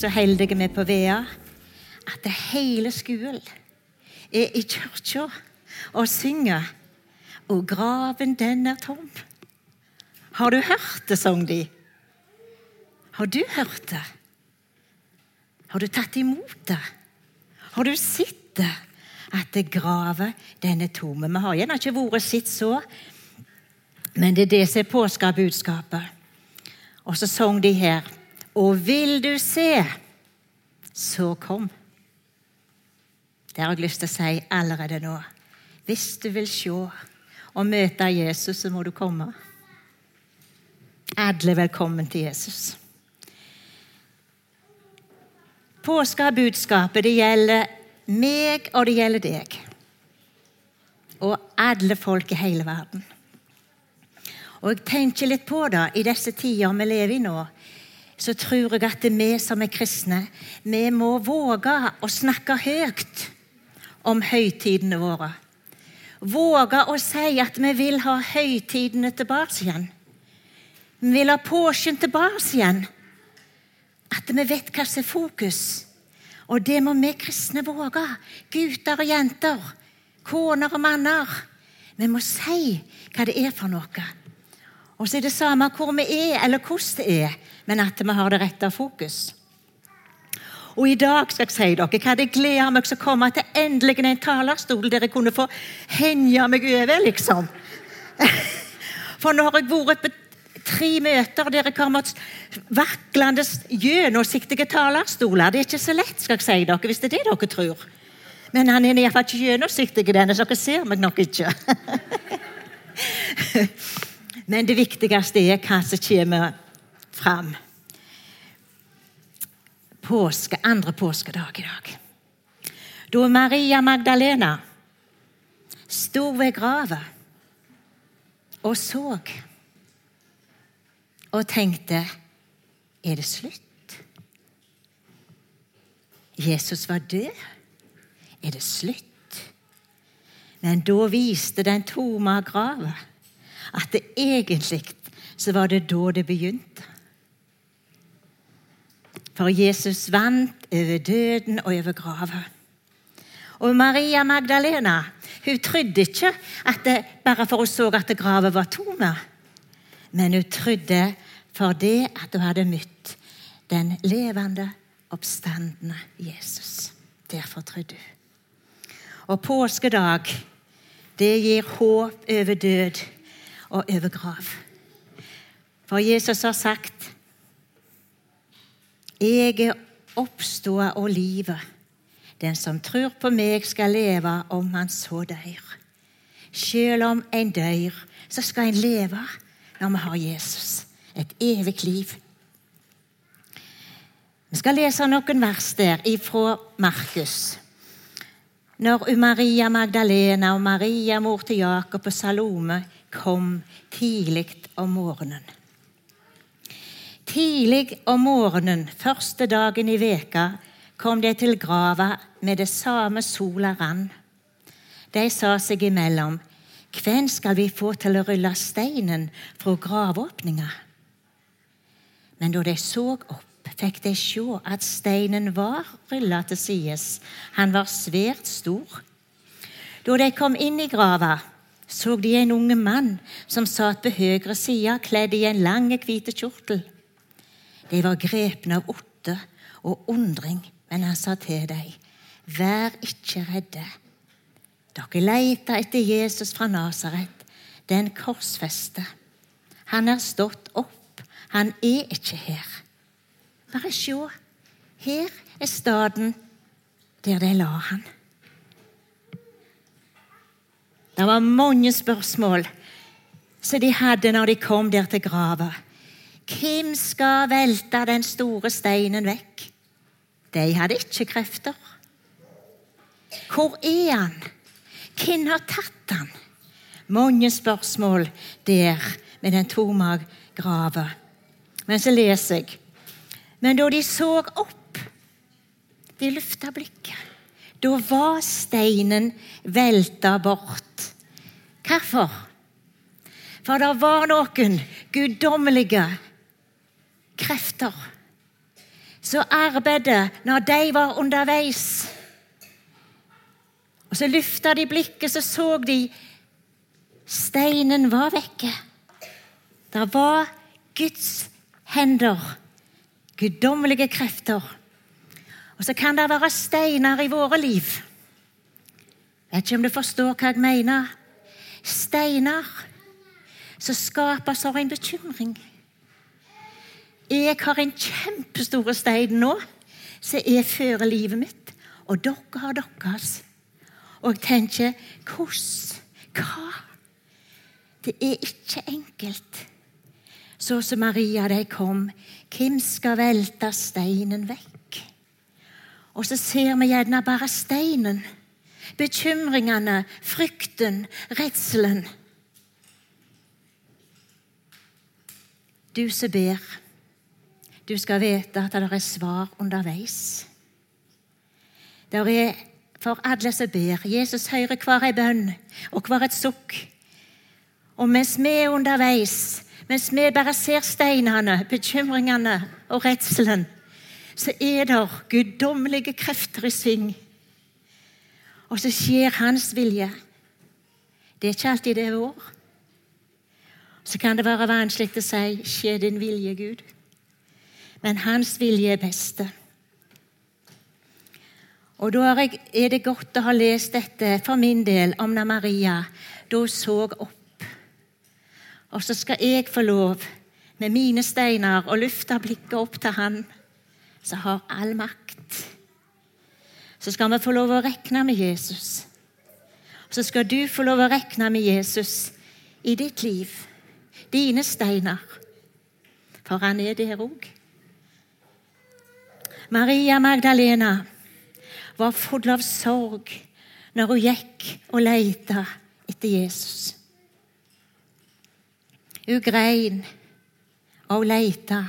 så heldige vi på Vea at det hele skolen er i kirka og synger 'Og graven, den er tom'. Har du hørt det, sang de? Har du hørt det? Har du tatt imot det? Har du sett det? At det graver, den er tomme. Vi har gjerne ikke vært sett så, men det er det som er påskebudskapet. Og så sang de her Og vil du se, så kom. Det har jeg lyst til å si allerede nå. Hvis du vil se og møte Jesus, så må du komme. Alle velkommen til Jesus. Påskebudskapet det gjelder meg, og det gjelder deg. Og alle folk i hele verden. Og jeg tenker litt på det i disse tider vi lever i nå. Så tror jeg at vi som er kristne, vi må våge å snakke høyt om høytidene våre. Våge å si at vi vil ha høytidene tilbake igjen. Vi vil ha påsken tilbake igjen. At vi vet hva som er fokus. Og det må vi kristne våge. Gutter og jenter, koner og manner. Vi må si hva det er for noe. Og så er det samme hvor vi er, eller hvordan det er, men at vi har det rette fokus. Og i dag skal jeg si dere hva det gleder meg til å komme til endelig en talerstol der jeg kunne få henge meg over, liksom. For nå har jeg vært på tre møter der jeg har måttet vaklende gjennomsiktige talerstoler. Det er ikke så lett, skal jeg si dere, hvis det er det dere tror. Men han er iallfall ikke gjennomsiktig, denne, så dere ser meg nok ikke. Men det viktigste er hva som kommer fram. Påske, andre påskedag i dag. Da Maria Magdalena sto ved grava og så og tenkte Er det slutt? Jesus var død. Er det slutt? Men da viste den tomme grava at det egentlig så var det da det begynte. For Jesus vant over døden og over grava. Og Maria Magdalena hun trodde ikke at det, bare for hun så at grava var tomme, men hun trodde for det at hun hadde møtt den levende, oppstandende Jesus. Derfor trodde hun. Og påskedag, det gir håp over død og over grav. For Jesus har sagt Jeg er oppståa og livet. Den som tror på meg, skal leve om han så dør. Selv om en dør, så skal en leve når vi har Jesus. Et evig liv. Vi skal lese noen vers der ifra Markus. Når Maria Magdalena og Maria, mor til Jakob og Salome, kom tidlig om morgenen. Tidlig om morgenen første dagen i veka kom de til grava med det samme sola rann. De sa seg imellom, hvem skal vi få til å rulle steinen fra graveåpninga? Men da de så opp, fikk de se at steinen var rulla til sides. Han var svært stor. Da de kom inn i grava, så de en unge mann som satt på høyre side, kledd i en lang, hvit kjortel. De var grepne av åtte og undring, men han sa til dem, vær ikke redde. Dere leter etter Jesus fra Nasaret, den korsfeste. Han er stått opp, han er ikke her. Bare se, her er staden der de la han. Det var mange spørsmål som de hadde når de kom der til grava. Hvem skal velte den store steinen vekk? De hadde ikke krefter. Hvor er han? Hvem har tatt han? Mange spørsmål der med den tomme grava. Men så leser jeg. Men da de så opp, de løfta blikket. Da var steinen velta bort. Hvorfor? For det var noen guddommelige krefter som arbeidet når de var underveis. Og Så løfta de blikket, så så de steinen var vekke. Det var Guds hender, guddommelige krefter. Og så kan det være steiner i våre liv. Jeg vet ikke om du forstår hva jeg mener. Steiner som skaper av en bekymring. Jeg har en kjempestor stein nå som er før livet mitt, og dere har deres. Og jeg tenker hvordan? Hva? Det er ikke enkelt. Så som Maria de kom, hvem skal velte steinen vekk? Og så ser vi gjerne bare steinen. Bekymringene, frykten, redselen. Du som ber. Du skal vite at det er svar underveis. Det er for alle som ber. Jesus hører hver ei bønn og hver et sukk. Og mens vi er underveis, mens vi bare ser steinene, bekymringene og redselen, så er det guddommelige krefter i sving. Og så skjer Hans vilje. Det er ikke alltid det er vår. Så kan det være vanskelig å si 'skje din vilje, Gud' men hans vilje er beste. Og Da er det godt å ha lest dette for min del om da Maria da hun så opp. Og så skal jeg få lov, med mine steiner, å løfte blikket opp til Han som har all makt. Så skal vi få lov å regne med Jesus. Så skal du få lov å regne med Jesus i ditt liv, dine steiner. For han er der òg. Maria Magdalena var full av sorg når hun gikk og leita etter Jesus. Hun grein og leita.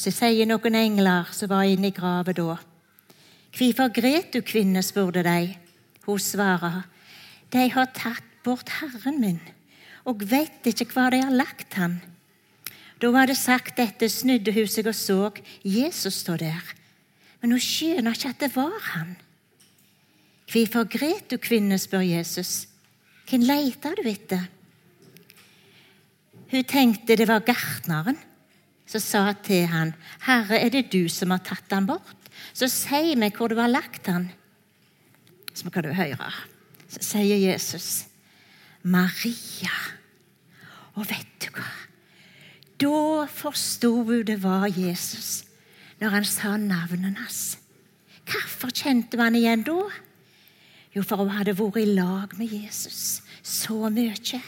Så sier noen engler som var inne i graven da. Hvorfor gret du, kvinne? spurte de. Hun svarer. De har tatt bort Herren min, og vet ikke hva de har lagt han. Da hun hadde sagt dette, snudde hun seg og så Jesus stå der. Men hun skjønner ikke at det var han. Hvorfor gret du, kvinne, spør Jesus. Hvem leter du etter? Hun tenkte det var gartneren som sa til han, Herre, er det du som har tatt han bort? Så si meg hvor du har lagt han. Så kan du høre. Så sier Jesus, Maria. Og vet du hva? Da forsto hun det var Jesus, når han sa navnet hans. Hvorfor kjente man igjen da? Jo, for hun hadde vært i lag med Jesus så mye.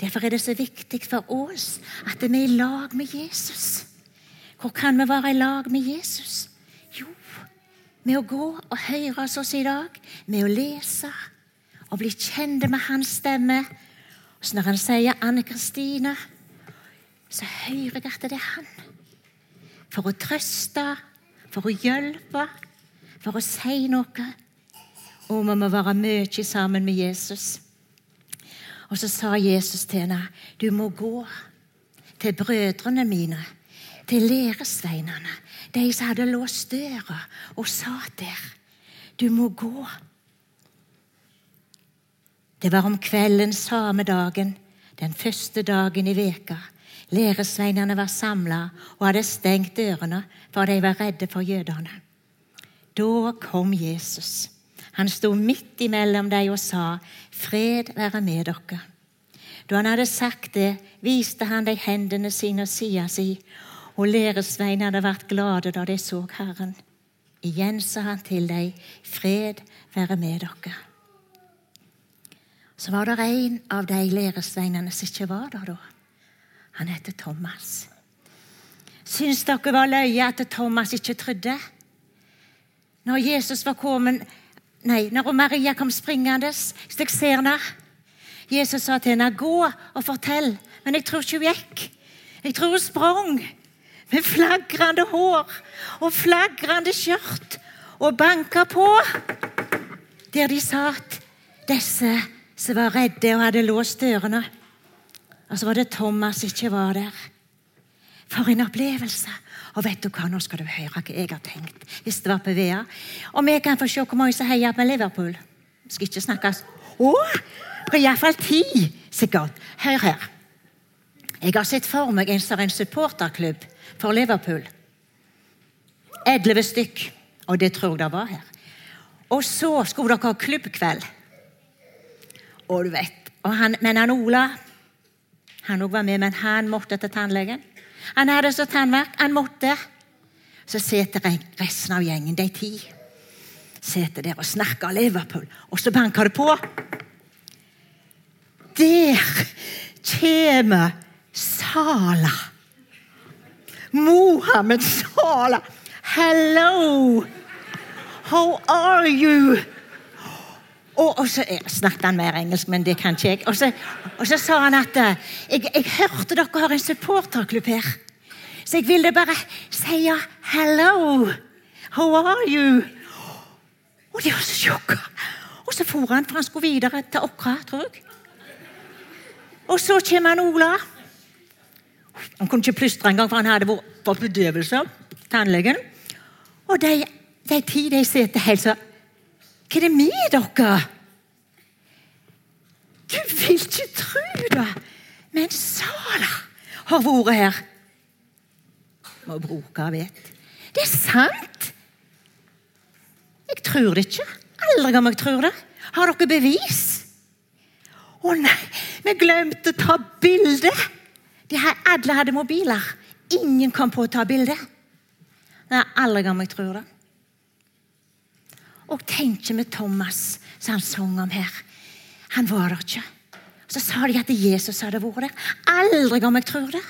Derfor er det så viktig for oss at vi er i lag med Jesus. Hvor kan vi være i lag med Jesus? Jo, med å gå og høre oss oss i dag, med å lese og bli kjent med hans stemme. Så når han sier Anne Kristine så hører jeg at det er han. For å trøste, for å hjelpe, for å si noe. Og vi må være mye sammen med Jesus. Og så sa Jesus til henne, du må gå til brødrene mine, til læresveinene, de som hadde låst døra og satt der. Du må gå. Det var om kvelden samme dagen, den første dagen i veka. Læresveinene var samla og hadde stengt dørene, for de var redde for jødene. Da kom Jesus. Han sto midt imellom dem og sa, 'Fred være med dere.' Da han hadde sagt det, viste han dem hendene sine og sida si, og læresveinene ble glade da de så Herren. Igjen sa han til dem, 'Fred være med dere.' Så var det en av de læresveinene som ikke var der da. Han heter Thomas. Syns dere var løye at Thomas ikke trodde? Når Jesus var kommet Nei, når Maria kom springende, så jeg ser henne Jesus sa til henne, 'Gå og fortell.' Men jeg tror ikke hun gikk. Jeg tror hun sprang med flagrende hår og flagrende skjørt og banka på der de satt, disse som var redde og hadde låst dørene. Og så var det Thomas som ikke var der. For en opplevelse! Og vet du hva, nå skal du høre hva jeg har tenkt. hvis det var på VEA. Og vi kan få se hvor mange som heier på Liverpool. Vi skal ikke snakkes. Å! Iallfall ti, sikkert. Hør her. Jeg har sett for meg en som en supporterklubb for Liverpool. Elleve stykk. Og det tror jeg det var her. Og så skulle dere ha klubbkveld. Og du vet, og han, Men han Ola han òg var med, men han måtte til tannlegen. Han hadde så tannverk. Han måtte. Så sitter resten av gjengen, de ti, sitter der og snakker Liverpool. Og så banker det på. Der kommer Sala. Mohammed Sala. Hello! How are you? Og, og så snakket han mer engelsk, men det kan ikke jeg. Og så, og så sa han at jeg, jeg hørte dere har en supporterklubb her. Så jeg ville bare si hello. How are you? Og de var så sjokka. Og så for han, for han skulle videre til Åkra, tror jeg. Og så kommer han Ola. Han kunne ikke plystre engang, for han hadde vært på bedøvelse. Og de, de ti de sitter helt sånn Hva er det med dere? Du vil ikke tro det! Men Sala har vært her. Må bruke vet. Det er sant! Jeg tror det ikke. Aldri om jeg tror det. Har dere bevis? Å nei, vi glemte å ta bilde! alle hadde mobiler. Ingen kom på å ta bilde. Det er aldri om jeg tror det. Og tenk med Thomas, som han sang om her. Han var der ikke. Så sa de at Jesus hadde vært der. Aldri om jeg tror det.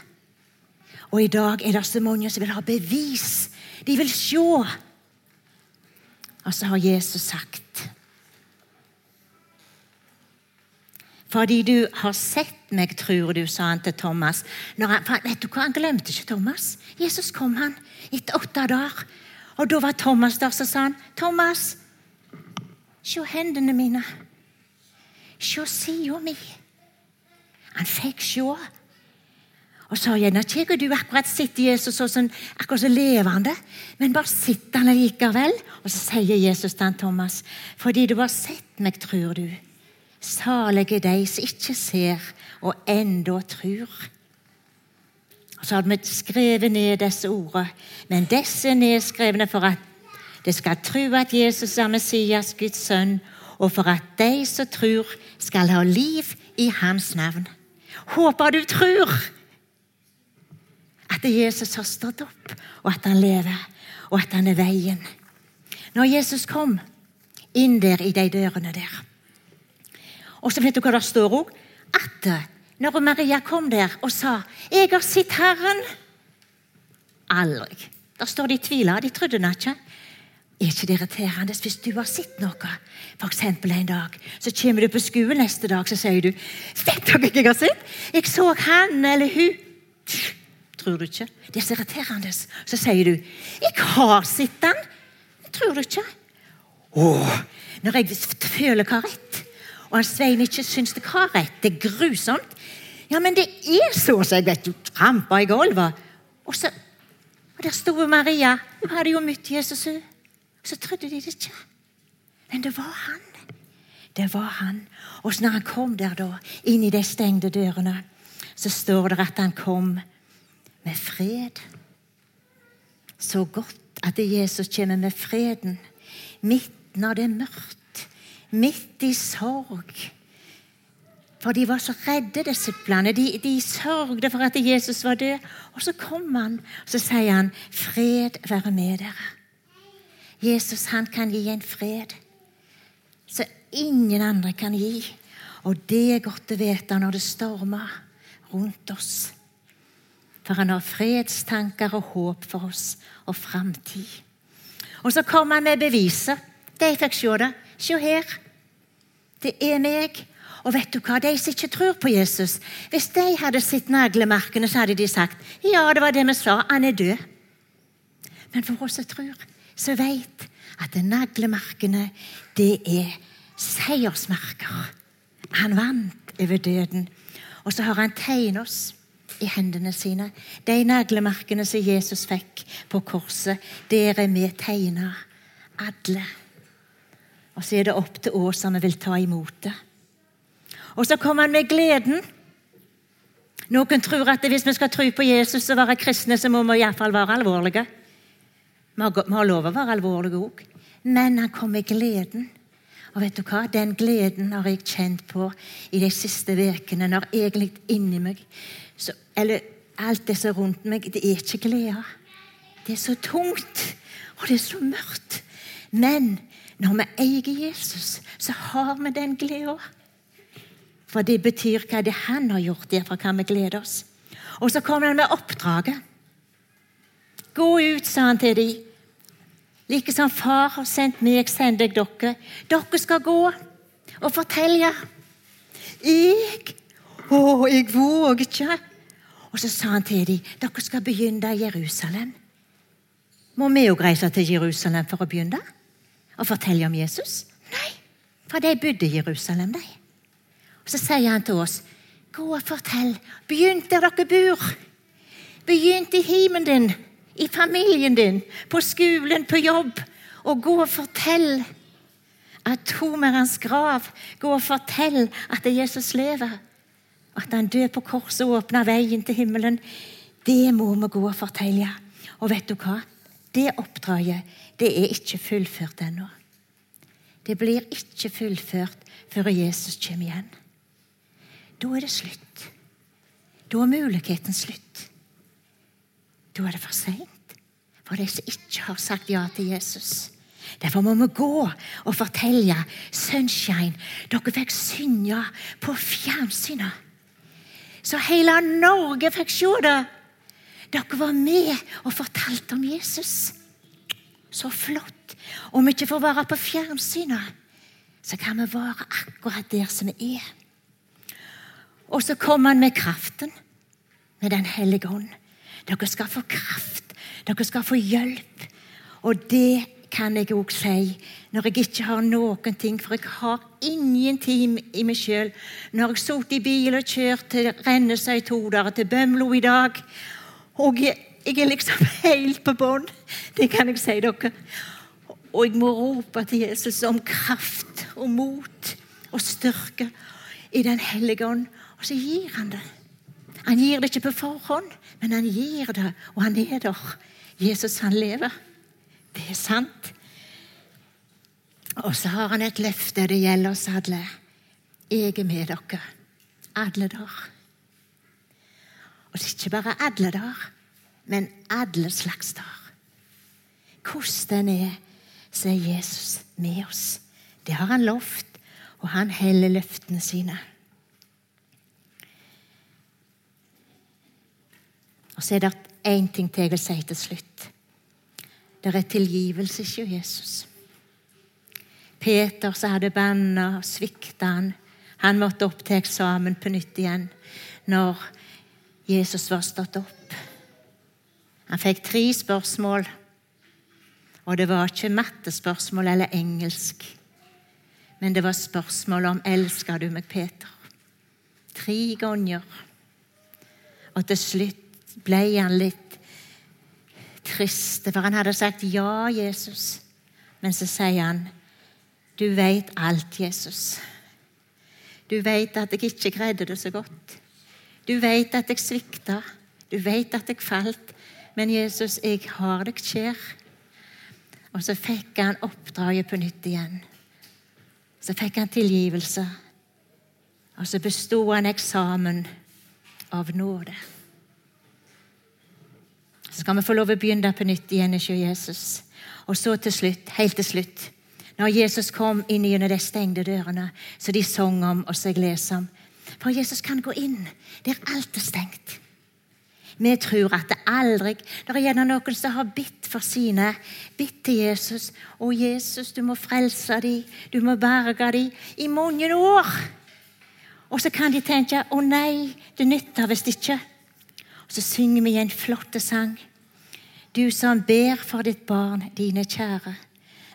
Og i dag er det så mange som vil ha bevis. De vil se. Og så har Jesus sagt Fordi du har sett meg, tror du, sa han til Thomas. Han, vet du hva, Han glemte ikke Thomas. Jesus kom han etter åtte dager. Og Da var Thomas der, så sa han, 'Thomas, se hendene mine. Se sida mi.' Han fikk se. Og så gjerne ikke du akkurat sitter Jesus sånn, akkurat så levende, men bare sitter han likevel. Og så sier Jesus til han, Thomas, 'Fordi du har sett meg, tror du.' Salige de som ikke ser og enda tror. Og Så hadde vi skrevet ned disse ordene, men disse er nedskrevne for at det skal tro at Jesus er Messias, Guds sønn, og for at de som tror, skal ha liv i hans navn. Håper du tror at Jesus har stått opp, og at han lever, og at han er veien. Når Jesus kom inn der i de dørene der, og så vet du hva det står òg? At når Maria kom der og sa 'Jeg har sett Herren' Aldri. Der står de tvila. De trodde han ikke. Er ikke det irriterende hvis du har sett noe? For eksempel en dag. Så kommer du på skolen neste dag så sier du 'Vet dere hva jeg har sett? Jeg så han eller hun.' Tror du ikke? Det er så irriterende. Så sier du 'Jeg har sett han.' Tror du ikke? Åh, når jeg føler hva rett og han Svein ikke syns det har rett. Det er grusomt. Ja, men det er så, så jeg vet du trampa i gulvet. Og, så, og der sto Maria. Hun hadde jo møtt Jesus, hun. Så trodde de det ikke. Men det var han. Det var han. Og når han kom der da, inn i de stengte dørene, så står det at han kom med fred. Så godt at Jesus kommer med freden midt når det er mørkt midt i sorg. For de var så redde, disiplene. De, de sørgde for at Jesus var død. Og så kom han, og så sier han, 'Fred være med dere'. Jesus han kan gi en fred som ingen andre kan gi. Og det er godt å vite når det stormer rundt oss. For han har fredstanker og håp for oss og framtid. Og så kommer han med beviset. De fikk se det. Se her. Det er meg. Og vet du hva? De som ikke tror på Jesus, hvis de hadde sett naglemerkene, så hadde de sagt ja, det var det vi sa, han er død. Men for oss som tror, så vet at naglemerkene, det er seiersmerker. Han vant over døden. Og så har han tegnet oss i hendene sine. De naglemerkene som Jesus fikk på korset, der er vi tegna. Alle. Og så er det opp til oss om vi vil ta imot det. Og så kommer han med gleden. Noen tror at hvis vi skal tro på Jesus og være kristne, så må vi iallfall være alvorlige. Vi har lov å være alvorlige òg. Men han kom med gleden. Og vet du hva? Den gleden har jeg kjent på i de siste ukene. Når egentlig inni meg så, Eller alt det som er rundt meg, det er ikke glede. Det er så tungt, og det er så mørkt. Men når vi eier Jesus, så har vi den gleda. For det betyr hva det han har gjort. Derfor kan vi glede oss. Og så kommer han med oppdraget. Gå ut, sa han til dem. Like som far har sendt meg, sender jeg dere. Dere skal gå og fortelle. Jeg Å, jeg våger ikke. Og så sa han til dem, dere skal begynne i Jerusalem. Må vi òg reise til Jerusalem for å begynne? Og fortelle om Jesus? Nei, for de bodde i Jerusalem, de. Og Så sier han til oss, gå og fortell. Begynn der dere bor. Begynn i himmelen din, i familien din, på skolen, på jobb. Og gå og fortell at tom er hans grav. Gå og fortell at Jesus lever. At han døde på korset og åpna veien til himmelen. Det må vi gå og fortelle. Og vet du hva? Det oppdraget det er ikke fullført ennå. Det blir ikke fullført før Jesus kommer igjen. Da er det slutt. Da er muligheten slutt. Da er det for seint for de som ikke har sagt ja til Jesus. Derfor må vi gå og fortelle Sunshine. Dere fikk synge på fjernsynet. Så hele Norge fikk se det. Dere var med og fortalte om Jesus. Så flott. Om vi ikke får være på fjernsynet, så kan vi være akkurat der som vi er. Og så kom han med kraften, med Den hellige ånd. Dere skal få kraft. Dere skal få hjelp. Og det kan jeg òg si når jeg ikke har noen ting, for jeg har ingenting i meg sjøl. Når jeg satt i bil og kjørt til Rennesøy to dager, til Bømlo i dag Og jeg, jeg er liksom helt på bånn. Det kan jeg si dere. Og jeg må rope til Jesus om kraft og mot og styrke i Den hellige ånd. Og så gir han det. Han gir det ikke på forhånd, men han gir det, og han er der. Jesus, han lever. Det er sant. Og så har han et løfte. Det gjelder oss alle. Jeg er med dere alle der. Og det er ikke bare alle der, men alle slags der. Hvordan den er, så er Jesus med oss. Det har han lovt, og han heller løftene sine. Og så er det én ting til jeg vil si til slutt. Det er tilgivelse hos Jesus. Peter som hadde banna og svikta han, han måtte opp til eksamen på nytt igjen når Jesus var stått opp. Han fikk tre spørsmål, og det var ikke mattespørsmål eller engelsk. Men det var spørsmål om 'Elsker du meg, Peter?' Tre ganger. Og til slutt ble han litt trist, for han hadde sagt ja, Jesus. Men så sier han, du veit alt, Jesus. Du veit at jeg ikke greide det så godt. Du veit at jeg svikta. Du veit at jeg falt. Men Jesus, jeg har deg kjær. Og så fikk han oppdraget på nytt igjen. Så fikk han tilgivelse. Og så besto han eksamen av nåde. Skal vi få lov å begynne på nytt igjen hos Jesus. Og så til slutt, helt til slutt, når Jesus kom inn gjennom de stengte dørene, så de sang om og så jeg leser om For Jesus kan gå inn der alt er stengt. Vi tror at det aldri Det er gjerne noen som har bitt for sine. Bitt til Jesus. 'Å, Jesus, du må frelse dem. Du må berge dem.' I mange år. Og så kan de tenke 'Å nei, det nytter visst ikke'. Og så synger vi en flott sang. Du som ber for ditt barn, dine kjære,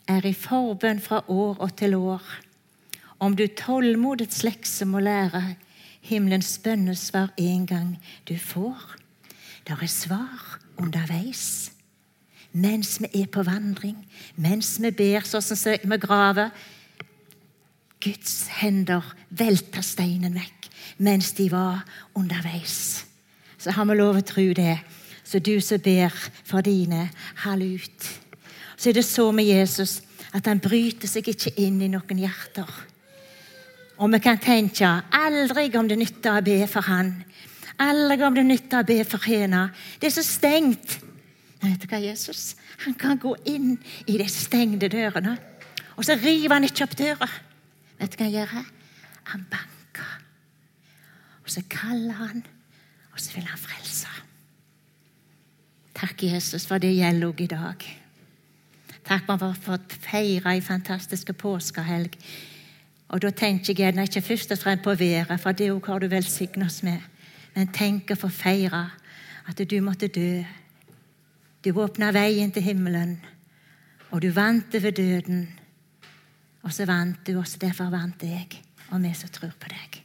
er i forbønn fra år og til år. Om du tålmodets lekse må lære, himmelens bønnesvar en gang du får. Der er svar underveis. Mens vi er på vandring, mens vi ber sånn som vi graver. Guds hender velter steinen vekk mens de var underveis. Så har vi lov å tro det. Så du som ber for dine, hold ut. Så er det så med Jesus at han bryter seg ikke inn i noen hjerter. Og vi kan tenke aldri om det nytter å be for han. Aldri om det nytter å be for henne. Det er så stengt. Vet du hva, Jesus? Han kan gå inn i de stengte dørene, og så river han ikke opp døra. Vet du hva han gjør? Han banker. Og så kaller han, og så vil han frelse. Takk, Jesus, for det gjelder òg i dag. Takk for at vi har fått feire ei fantastisk påskehelg. Og da tenker jeg ikke først og fremst på været, for det har du velsignet oss med. Men tenk å få feire at du måtte dø. Du åpna veien til himmelen, og du vant over døden. Og så vant du, og derfor vant jeg, og vi som tror på deg.